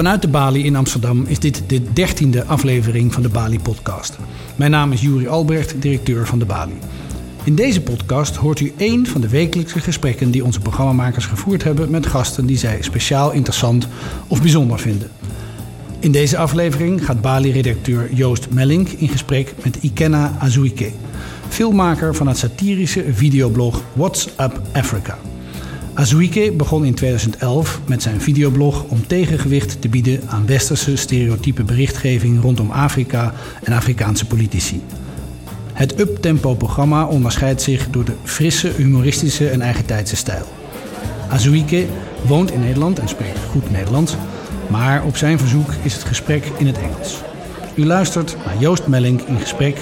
Vanuit de Bali in Amsterdam is dit de dertiende aflevering van de Bali Podcast. Mijn naam is Juri Albrecht, directeur van de Bali. In deze podcast hoort u één van de wekelijkse gesprekken die onze programmamakers gevoerd hebben met gasten die zij speciaal interessant of bijzonder vinden. In deze aflevering gaat Bali-redacteur Joost Mellink in gesprek met Ikenna Azuike, filmmaker van het satirische videoblog What's Up Africa. Azuike begon in 2011 met zijn videoblog om tegengewicht te bieden aan westerse stereotype berichtgeving rondom Afrika en Afrikaanse politici. Het uptempo-programma onderscheidt zich door de frisse, humoristische en eigentijdse stijl. Azuike woont in Nederland en spreekt goed Nederlands, maar op zijn verzoek is het gesprek in het Engels. U luistert naar Joost Melling in gesprek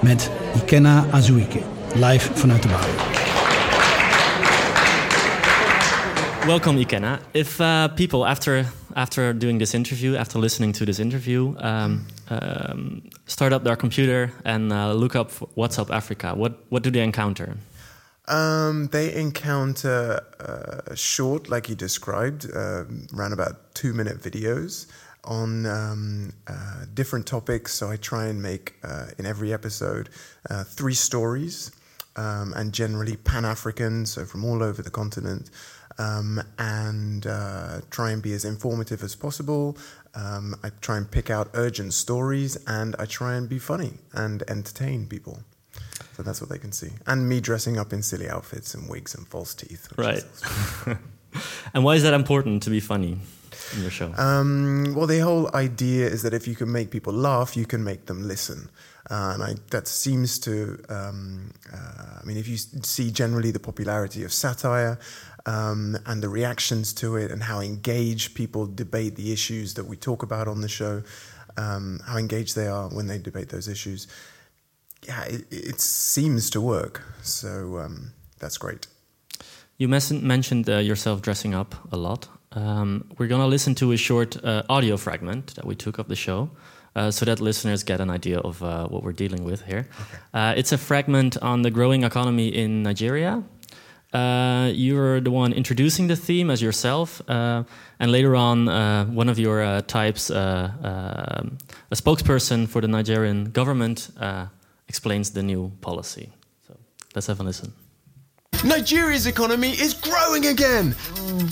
met Ikenna Azuike, live vanuit de Bali. Welcome, Ikenna. If uh, people after after doing this interview, after listening to this interview, um, um, start up their computer and uh, look up What's Up Africa, what what do they encounter? Um, they encounter uh, short, like you described, uh, around about two minute videos on um, uh, different topics. So I try and make uh, in every episode uh, three stories, um, and generally Pan African, so from all over the continent um, and uh, try and be as informative as possible. Um, I try and pick out urgent stories, and I try and be funny and entertain people. So that's what they can see. And me dressing up in silly outfits and wigs and false teeth. Right. and why is that important to be funny? In your show? Um, well, the whole idea is that if you can make people laugh, you can make them listen. Uh, and I, that seems to, um, uh, I mean, if you see generally the popularity of satire um, and the reactions to it and how engaged people debate the issues that we talk about on the show, um, how engaged they are when they debate those issues, yeah, it, it seems to work. So um, that's great. You mentioned uh, yourself dressing up a lot. Um, we're going to listen to a short uh, audio fragment that we took of the show uh, so that listeners get an idea of uh, what we're dealing with here. Okay. Uh, it's a fragment on the growing economy in Nigeria. Uh, you're the one introducing the theme as yourself, uh, and later on, uh, one of your types, a spokesperson for the Nigerian government, explains the new policy. So let's have a listen. Nigeria's economy is growing again,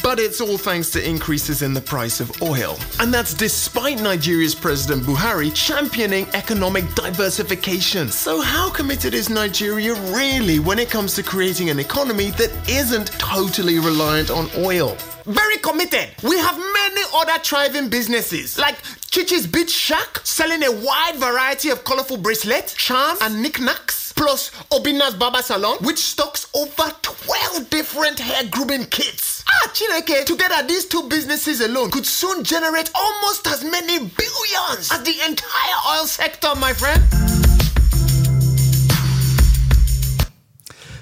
but it's all thanks to increases in the price of oil. And that's despite Nigeria's President Buhari championing economic diversification. So, how committed is Nigeria really when it comes to creating an economy that isn't totally reliant on oil? Very committed. We have many other thriving businesses like Chichi's Beach Shack, selling a wide variety of colorful bracelets, charms, and knickknacks plus Obina's Barber Salon, which stocks over 12 different hair grooming kits. Ah, Chineke, together these two businesses alone could soon generate almost as many billions as the entire oil sector, my friend.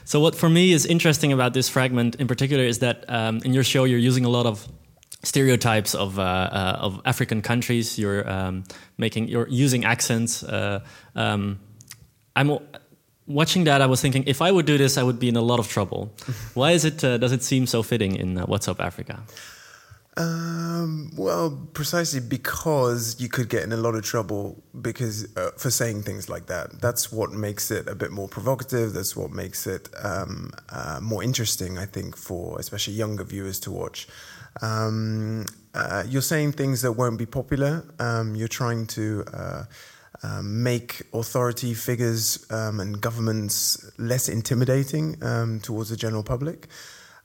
So, what for me is interesting about this fragment in particular is that um, in your show you're using a lot of stereotypes of uh, uh, of African countries. You're um, making you're using accents. Uh, um, I'm watching that, I was thinking, if I would do this, I would be in a lot of trouble. Why is it? Uh, does it seem so fitting in uh, What's Up Africa? Um, well, precisely because you could get in a lot of trouble because uh, for saying things like that. That's what makes it a bit more provocative. That's what makes it um, uh, more interesting, I think, for especially younger viewers to watch. Um, uh, you're saying things that won't be popular. Um, you're trying to uh, um, make authority figures um, and governments less intimidating um, towards the general public.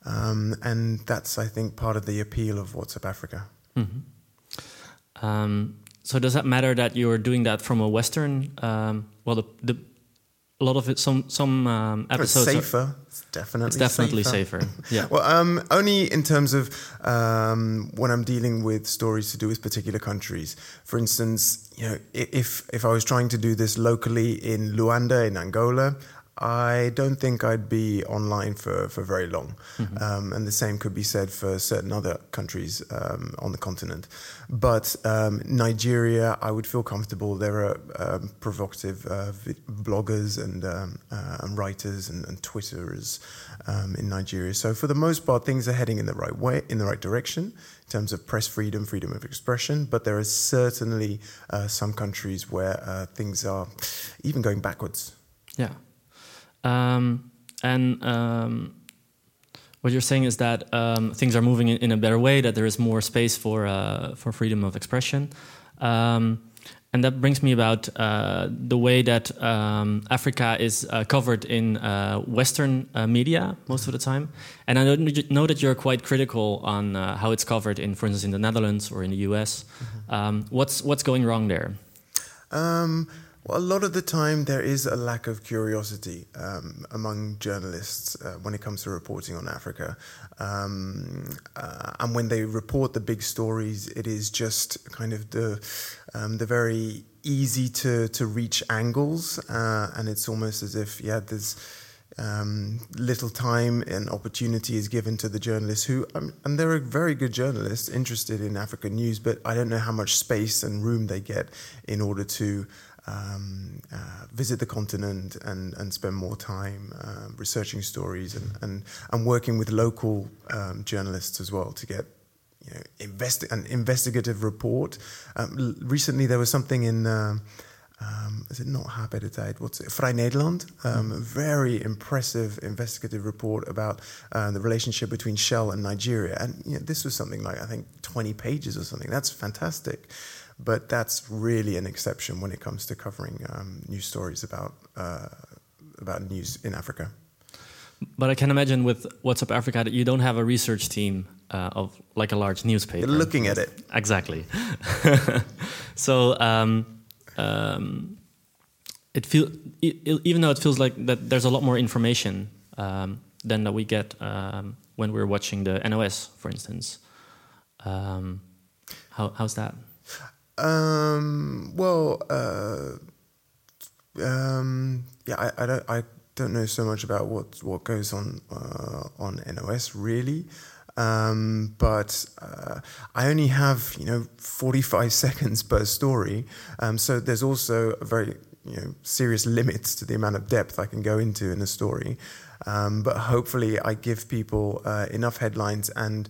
Um, and that's, I think, part of the appeal of What's Up Africa. Mm-hmm. Um, so, does that matter that you're doing that from a Western? Um, well, the, the a lot of it, some some um, episodes it's safer. Are, it's definitely it's definitely safer. safer. yeah. Well, um, only in terms of um, when I'm dealing with stories to do with particular countries. For instance, you know, if if I was trying to do this locally in Luanda in Angola, I don't think I'd be online for, for very long. Um, and the same could be said for certain other countries um, on the continent. But um, Nigeria, I would feel comfortable. There are um, provocative uh, bloggers and, um, uh, and writers and, and Twitterers um, in Nigeria. So for the most part, things are heading in the right way, in the right direction in terms of press freedom, freedom of expression. But there are certainly uh, some countries where uh, things are even going backwards. Yeah. Um, and um, what you're saying is that um, things are moving in, in, a better way, that there is more space for, uh, for freedom of expression. Um, and that brings me about uh, the way that um, Africa is uh, covered in uh, Western uh, media most of the time. And I know that you're quite critical on uh, how it's covered in, for instance, in the Netherlands or in the US. Mm-hmm. Um, what's what's going wrong there? Well, a lot of the time there is a lack of curiosity um, among journalists uh, when it comes to reporting on Africa. Um, uh, and when they report the big stories, it is just kind of the um, the very easy to to reach angles, uh, and it's almost as if yeah, there's. Um, little time and opportunity is given to the journalists who, um, and they're very good journalists interested in African news, but I don't know how much space and room they get in order to um, uh, visit the continent and, and spend more time uh, researching stories and, and, and working with local um, journalists as well to get you know, investi- an investigative report. Um, recently, there was something in. Uh, um, is it not Haberdtijd? What's it? Vrij Nederland. Um, a very impressive investigative report about uh, the relationship between Shell and Nigeria. And you know, this was something like, I think, 20 pages or something. That's fantastic. But that's really an exception when it comes to covering um, news stories about uh, about news in Africa. But I can imagine with What's Up Africa that you don't have a research team uh, of like a large newspaper. You're looking at it exactly. so um, um, it feel even though it feels like that there's a lot more information um, than that we get um, when we're watching the NOS, for instance. Um, how, how's that? Um, well, uh, um, yeah, I, I, don't, I don't know so much about what what goes on uh, on NOS really, um, but uh, I only have you know forty five seconds per story, um, so there's also a very you know serious limits to the amount of depth I can go into in a story, um, but hopefully I give people uh, enough headlines and.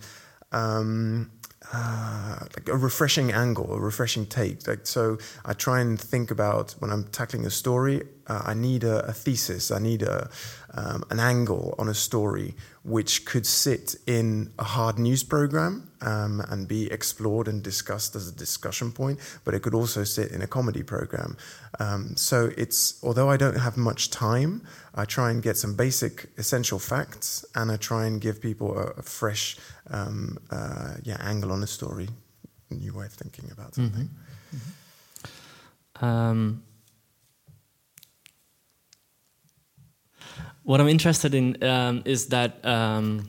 Uh, like a refreshing angle, a refreshing take. Like so, I try and think about when I'm tackling a story. Uh, I need a, a, thesis. I need a um, an angle on a story which could sit in a hard news program um, and be explored and discussed as a discussion point. But it could also sit in a comedy program. Um, so it's although I don't have much time, I try and get some basic essential facts, and I try and give people a, a fresh um, uh, yeah angle on a story, a new way of thinking about something. Mm-hmm. Mm-hmm. Um, what I'm interested in um, is that um,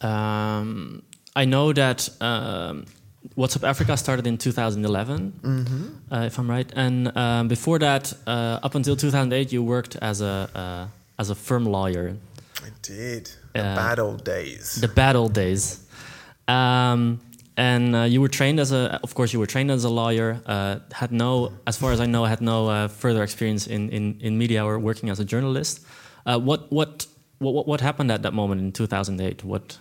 um, I know that um, What's Africa started in 2011, mm-hmm. uh, if I'm right, and um, before that, uh, up until 2008, you worked as a uh, as a firm lawyer. I did. The uh, bad old days. The bad old days. Um, and uh, you were trained as a, of course, you were trained as a lawyer. Uh, had no, as far as I know, had no further experience in, in, in media or working as a journalist. Uh, what, what, what, what happened at that moment in 2008? What?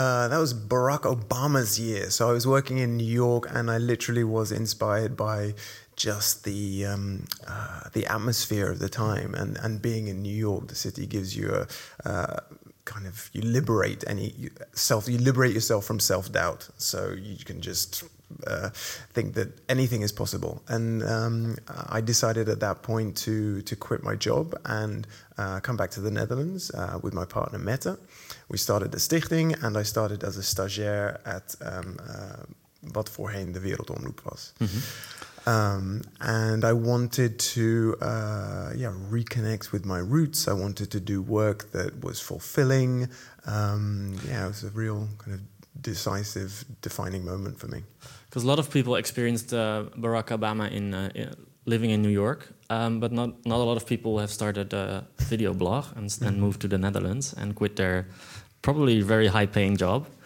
Uh, that was Barack Obama's year. So I was working in New York, and I literally was inspired by just the um, uh, the atmosphere of the time, and and being in New York, the city gives you a. Uh, kind of you liberate any self you liberate yourself from self doubt so you can just uh, think that anything is possible. And um, I decided at that point to to quit my job and uh, come back to the Netherlands uh, with my partner Mette. We started a stichting, and I started as a stagiair at um, uh, wat voorheen de Wereldomroep was. Mm -hmm. Um, and I wanted to, uh, yeah, reconnect with my roots. I wanted to do work that was fulfilling. Um, yeah, it was a real kind of decisive, defining moment for me because a lot of people experienced uh, Barack Obama in, uh, in, living in New York, um, but not not a lot of people have started a video blog and, and moved to the Netherlands and quit their probably very high paying job.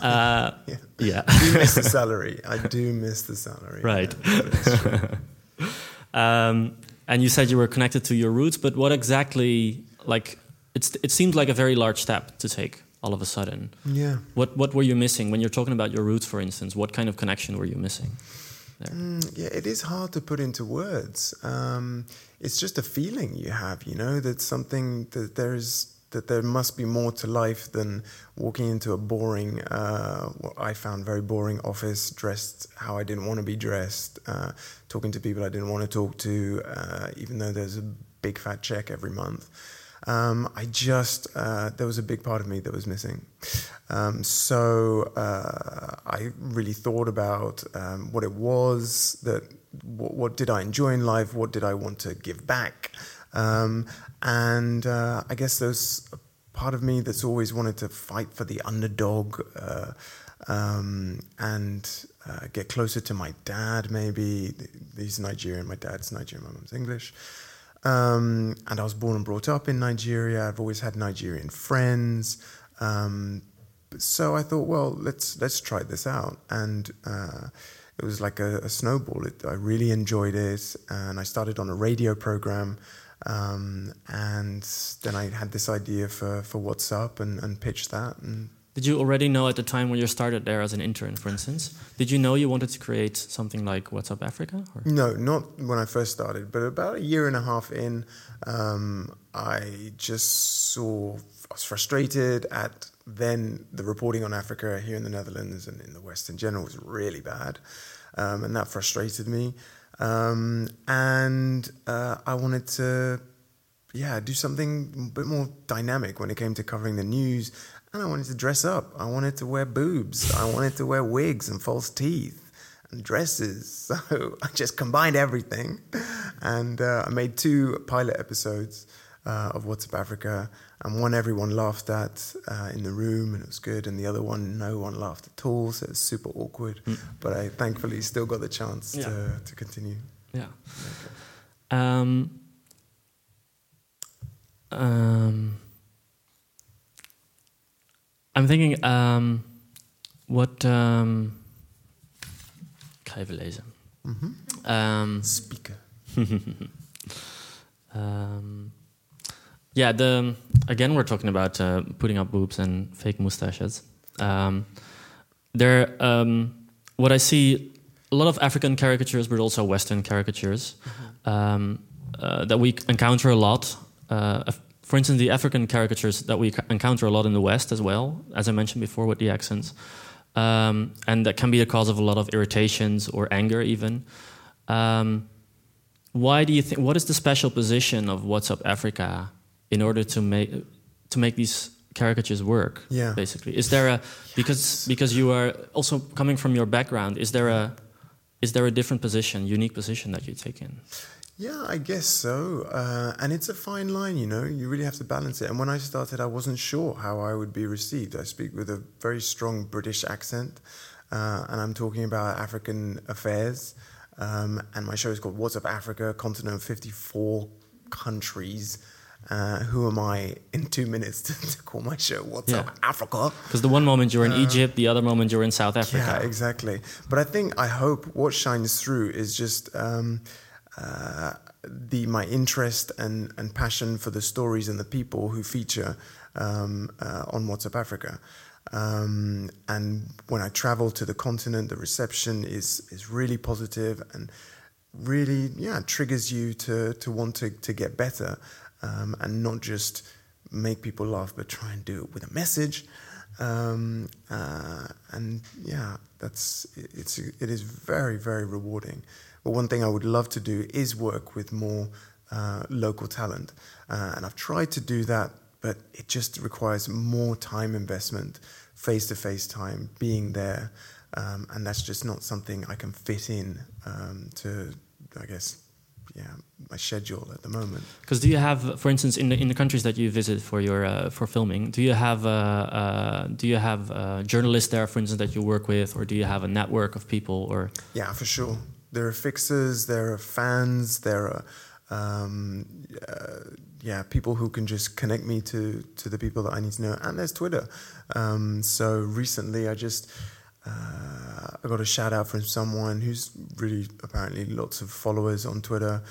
Uh, Yeah. yeah. I do miss the salary. I do miss the salary. Right. Yeah. Um, and you said you were connected to your roots, but what exactly, like, it's, it seemed like a very large step to take all of a sudden. yeah. What, what were you missing when you're talking about your roots, for instance? What kind of connection were you missing? Mm, yeah, it is hard to put into words. Um, it's just a feeling you have, you know, that something that there's that there must be more to life than walking into a boring, uh, what I found very boring office, dressed how I didn't want to be dressed, uh, talking to people I didn't want to talk to, uh, even though there's a big fat check every month. Um, I just uh, there was a big part of me that was missing, um, so uh, I really thought about um, what it was that what, what did I enjoy in life, what did I want to give back, um, and uh, I guess there's a part of me that's always wanted to fight for the underdog uh, um, and uh, get closer to my dad. Maybe he's Nigerian, my dad's Nigerian, my mum's English. Um, and I was born and brought up in Nigeria. I've always had Nigerian friends. Um, so I thought, well, let's let's try this out. And uh, it was like a, a snowball. It, I really enjoyed it, and I started on a radio program. Um, and then I had this idea for, for What's Up and, and pitched that. And Did you already know at the time when you started there as an intern, for instance? Did you know you wanted to create something like What's Up Africa? Or? No, not when I first started, but about a year and a half in, um, I just saw, I was frustrated at then the reporting on Africa here in the Netherlands and in the West in general was really bad. Um, and that frustrated me. Um, and uh, I wanted to, yeah, do something a bit more dynamic when it came to covering the news. And I wanted to dress up. I wanted to wear boobs. I wanted to wear wigs and false teeth and dresses. So I just combined everything. And uh, I made two pilot episodes uh, of What's Up Africa. And one everyone laughed at uh, in the room, and it was good. And the other one, no one laughed at all. So it was super awkward. But I thankfully still got the chance Yeah. to, to continue. Yeah. Um, um, I'm thinking, um, what. Um, ga even. Um, Speaker. um, yeah, the again we're talking about uh, putting up boobs and fake mustaches. Um, there, um, what I see, a lot of African caricatures, but also Western caricatures um, uh, that we encounter a lot. Uh, for instance, the African caricatures that we encounter a lot in the West as well, as I mentioned before with the accents, um, and that can be the cause of a lot of irritations or anger even. Um, why do you think? What is the special position of What's Up Africa in order to make to make these caricatures work? Yeah. Basically, is there a because because you are also coming from your background? Is there a is there a different position, unique position that you take in? Yeah, I guess so. Uh, and it's a fine line, you know, you really have to balance it. And when I started, I wasn't sure how I would be received. I speak with a very strong British accent, uh, and I'm talking about African affairs. Um, and my show is called What's Up Africa, continent of 54 countries. Uh, who am I in two minutes to, to call my show What's Yeah. Up Africa? Because the one moment you're in Egypt, the other moment you're in South Africa. Yeah, exactly. But I think I hope what shines through is just um, uh, the my interest and, and passion for the stories and the people who feature um, uh, on What's Up Africa. Um, and when I travel to the continent, the reception is is really positive and really yeah triggers you to to want to to get better um, and not just make people laugh, but try and do it with a message. Um, uh, and yeah, that's it's it is very very rewarding. But one thing I would love to do is work with more uh, local talent, uh, and I've tried to do that, but it just requires more time investment, face to face time, being there, um, and that's just not something I can fit in um, to, I guess, yeah, my schedule at the moment. Because do you have, for instance, in the in the countries that you visit for your uh, for filming, do you have uh, uh, do you have uh, journalists there, for instance, that you work with, or do you have a network of people, or Yeah, for sure. there are fixers, there are fans, there are um, uh, yeah people who can just connect me to to the people that I need to know, and there's Twitter. Um, so recently, I just uh, I got a shout out from someone who's really apparently lots of followers on Twitter,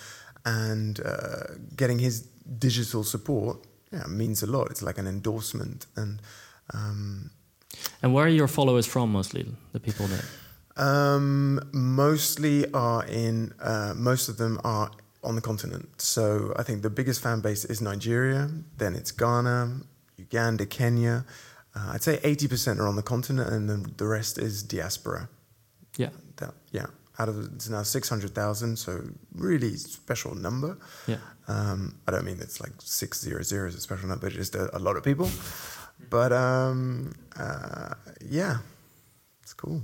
and uh, getting his digital support yeah means a lot. It's like an endorsement, and um, And where are your followers from mostly? The people that. um, mostly are in uh, most of them are on the continent. So I think the biggest fan base is Nigeria. Then it's Ghana, Uganda, Kenya. Uh, I'd say eighty percent are on the continent, and then the rest is diaspora. Yeah. That, yeah, out of it's now six hundred thousand, so really special number. Yeah. Um, I don't mean it's like six zero zero is a special number, just a, a lot of people. But um, uh, yeah, it's cool.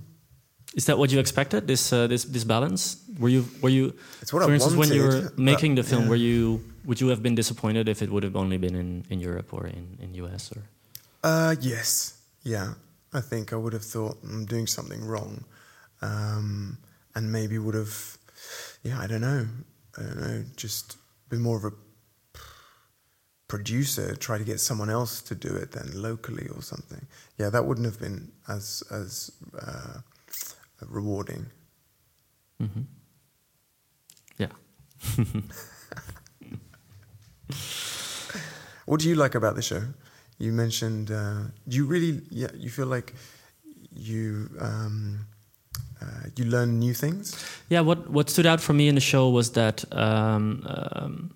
Is that what you expected? This uh, this this balance? Were you were you? It's what for I instance, when you were wanted, making the film, yeah. were you would you have been disappointed if it would have only been in, in Europe or in in US or? Uh, yes, yeah. I think I would have thought I'm doing something wrong, um, and maybe would have, yeah. I don't know. I don't know. Just been more of a producer, try to get someone else to do it then locally or something. Yeah, that wouldn't have been as as uh, rewarding. hmm Yeah. What do you like about the show? You mentioned uh, you really yeah you feel like you um, uh, you learn new things. Yeah, what what stood out for me in the show was that um, um,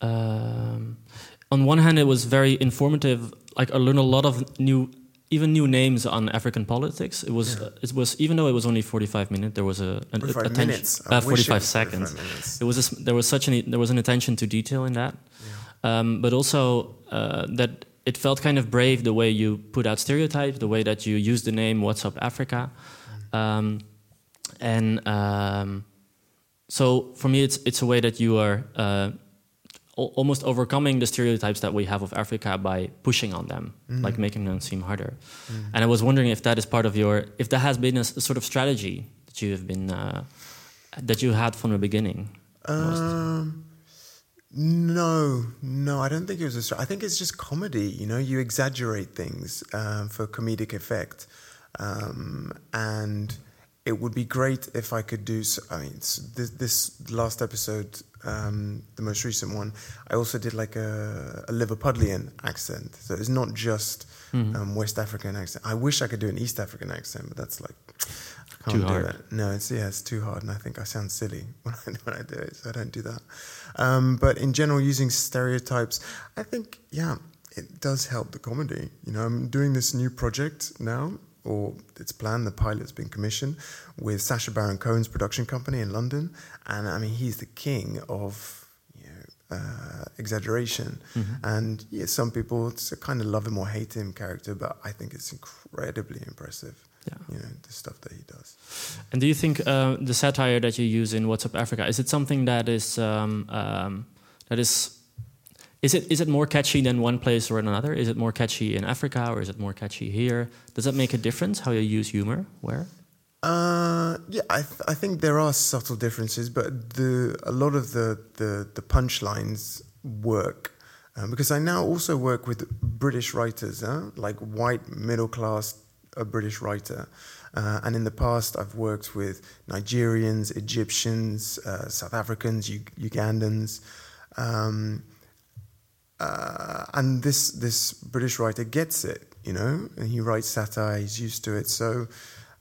um, on one hand it was very informative. Like I learned a lot of new, even new names on African politics. It was Yeah. it was even though it was only forty five minutes, there was a an attention- minutes. Uh, forty five was 45 seconds. minutes. It was a there was such an there was an attention to detail in that, um, but also uh, that it felt kind of brave the way you put out stereotypes, the way that you use the name What's Up Africa, um, and um, so for me it's it's a way that you are uh, al- almost overcoming the stereotypes that we have of Africa by pushing on them, like making them seem harder. And I was wondering if that is part of your if that has been a sort of strategy that you have been uh, that you had from the beginning. Um, no, no, I don't think it was a. I think it's just comedy. You know, you exaggerate things um, for comedic effect, um, and it would be great if I could do. So, I mean, this, this last episode, um, the most recent one, I also did like a, a Liverpudlian accent. So it's not just um, West African accent. I wish I could do an East African accent, but that's like. Too can't do hard. that. No, it's yeah, it's too hard, and I think I sound silly when I when I do it, so I don't do that. Um, but in general, using stereotypes, I think yeah, it does help the comedy. You know, I'm doing this new project now, or it's planned. The pilot's been commissioned with Sacha Baron Cohen's production company in London, and I mean he's the king of. You know, uh, exaggeration, and yeah, some people kind of love him or hate him character, but I think it's incredibly impressive. Yeah. You know the stuff that he does. And do you think uh, the satire that you use in What's Up Africa is it something that is um, um, that is is it is it more catchy than one place or another? Is it more catchy in Africa or is it more catchy here? Does that make a difference how you use humor? Where? Uh, yeah, I, th- I think there are subtle differences, but the a lot of the the, the punchlines work um, because I now also work with British writers, huh? like white middle class a British writer, uh, and in the past I've worked with Nigerians, Egyptians, uh, South Africans, U- Ugandans. Um, uh, and this this British writer gets it, you know, and he writes satire. He's used to it. So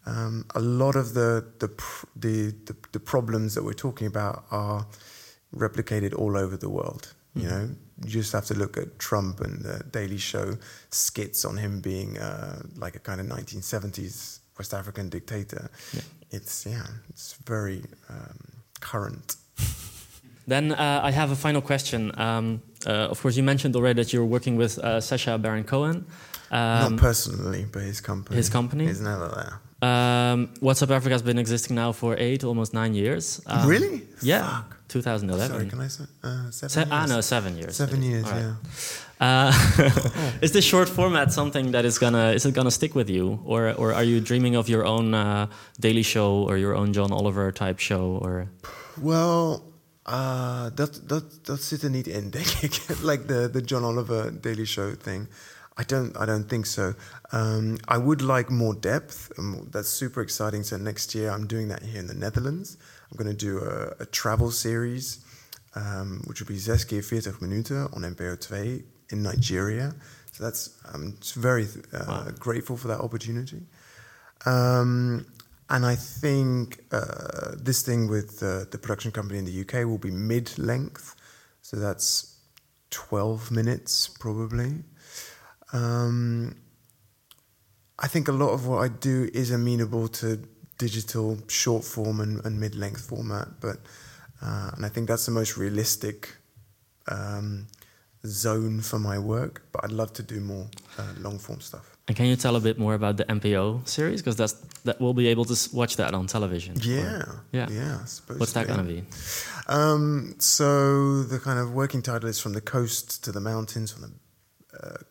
um, a lot of the the, pr- the the the problems that we're talking about are replicated all over the world. You know, you just have to look at Trump and the Daily Show skits on him being uh, like a kind of 1970s West African dictator. It's yeah, it's very um, current. Then uh, I have a final question. Um, uh, of course, you mentioned already that you're working with uh, Sacha Baron Cohen. Um, Not personally, but his company. his company? is never there. Um, What's Up Africa has been existing now for eight, almost nine years. Um, Really? Yeah, Fuck. 2011. Sorry, can I say uh, seven? Se- years? ah, no, seven years. Seven maybe. years, right. yeah. Uh, is this short format something that is gonna is it gonna stick with you, or or are you dreaming of your own uh, daily show or your own John Oliver type show, or well, uh, dat, dat, dat zit er niet in, denk ik. like the, the John Oliver Daily Show thing. I don't, I don't think so. Um, I would like more depth. Um, that's super exciting. So next year, I'm doing that here in the Netherlands. I'm going to do a, a travel series, um, which will be zes keer 40 minuten on NPO 2 in Nigeria. So that's, I'm very uh, Wow. grateful for that opportunity. Um, and I think uh, this thing with uh, the production company in the UK will be mid length. So that's 12 minutes probably. Um, I think a lot of what I do is amenable to digital short form and, and mid length format, but uh, and I think that's the most realistic um, zone for my work. But I'd love to do more uh, long form stuff. and can you tell a bit more about the NPO series because that's that we'll be able to watch that on television. Yeah, Or- yeah. yeah. What's that yeah. gonna be? Um, so the kind of working title is from the coast to the mountains, from the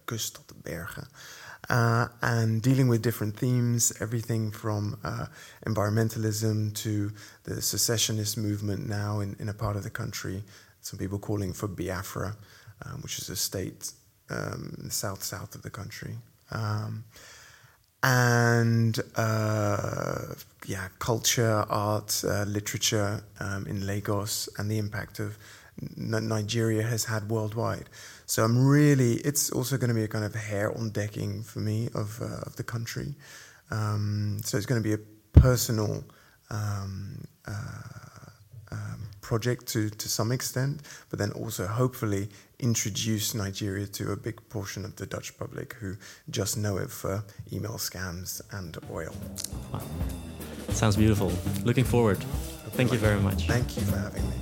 kust tot de bergen, uh, and dealing with different themes, everything from uh, environmentalism to the secessionist movement now in, in a part of the country. Some people calling for Biafra, um, which is a state um, south south of the country. Um, and uh, yeah, culture, art, uh, literature um, in Lagos, and the impact of Nigeria has had worldwide. So I'm really, it's also going to be a kind of hair on decking for me of uh, of the country. Um, so it's going to be a personal. Um, uh, um, project to, to some extent, but then also hopefully introduce Nigeria to a big portion of the Dutch public who just know it for email scams and oil. Wow. Sounds beautiful. Looking forward. Thank you very much. Thank you for having me.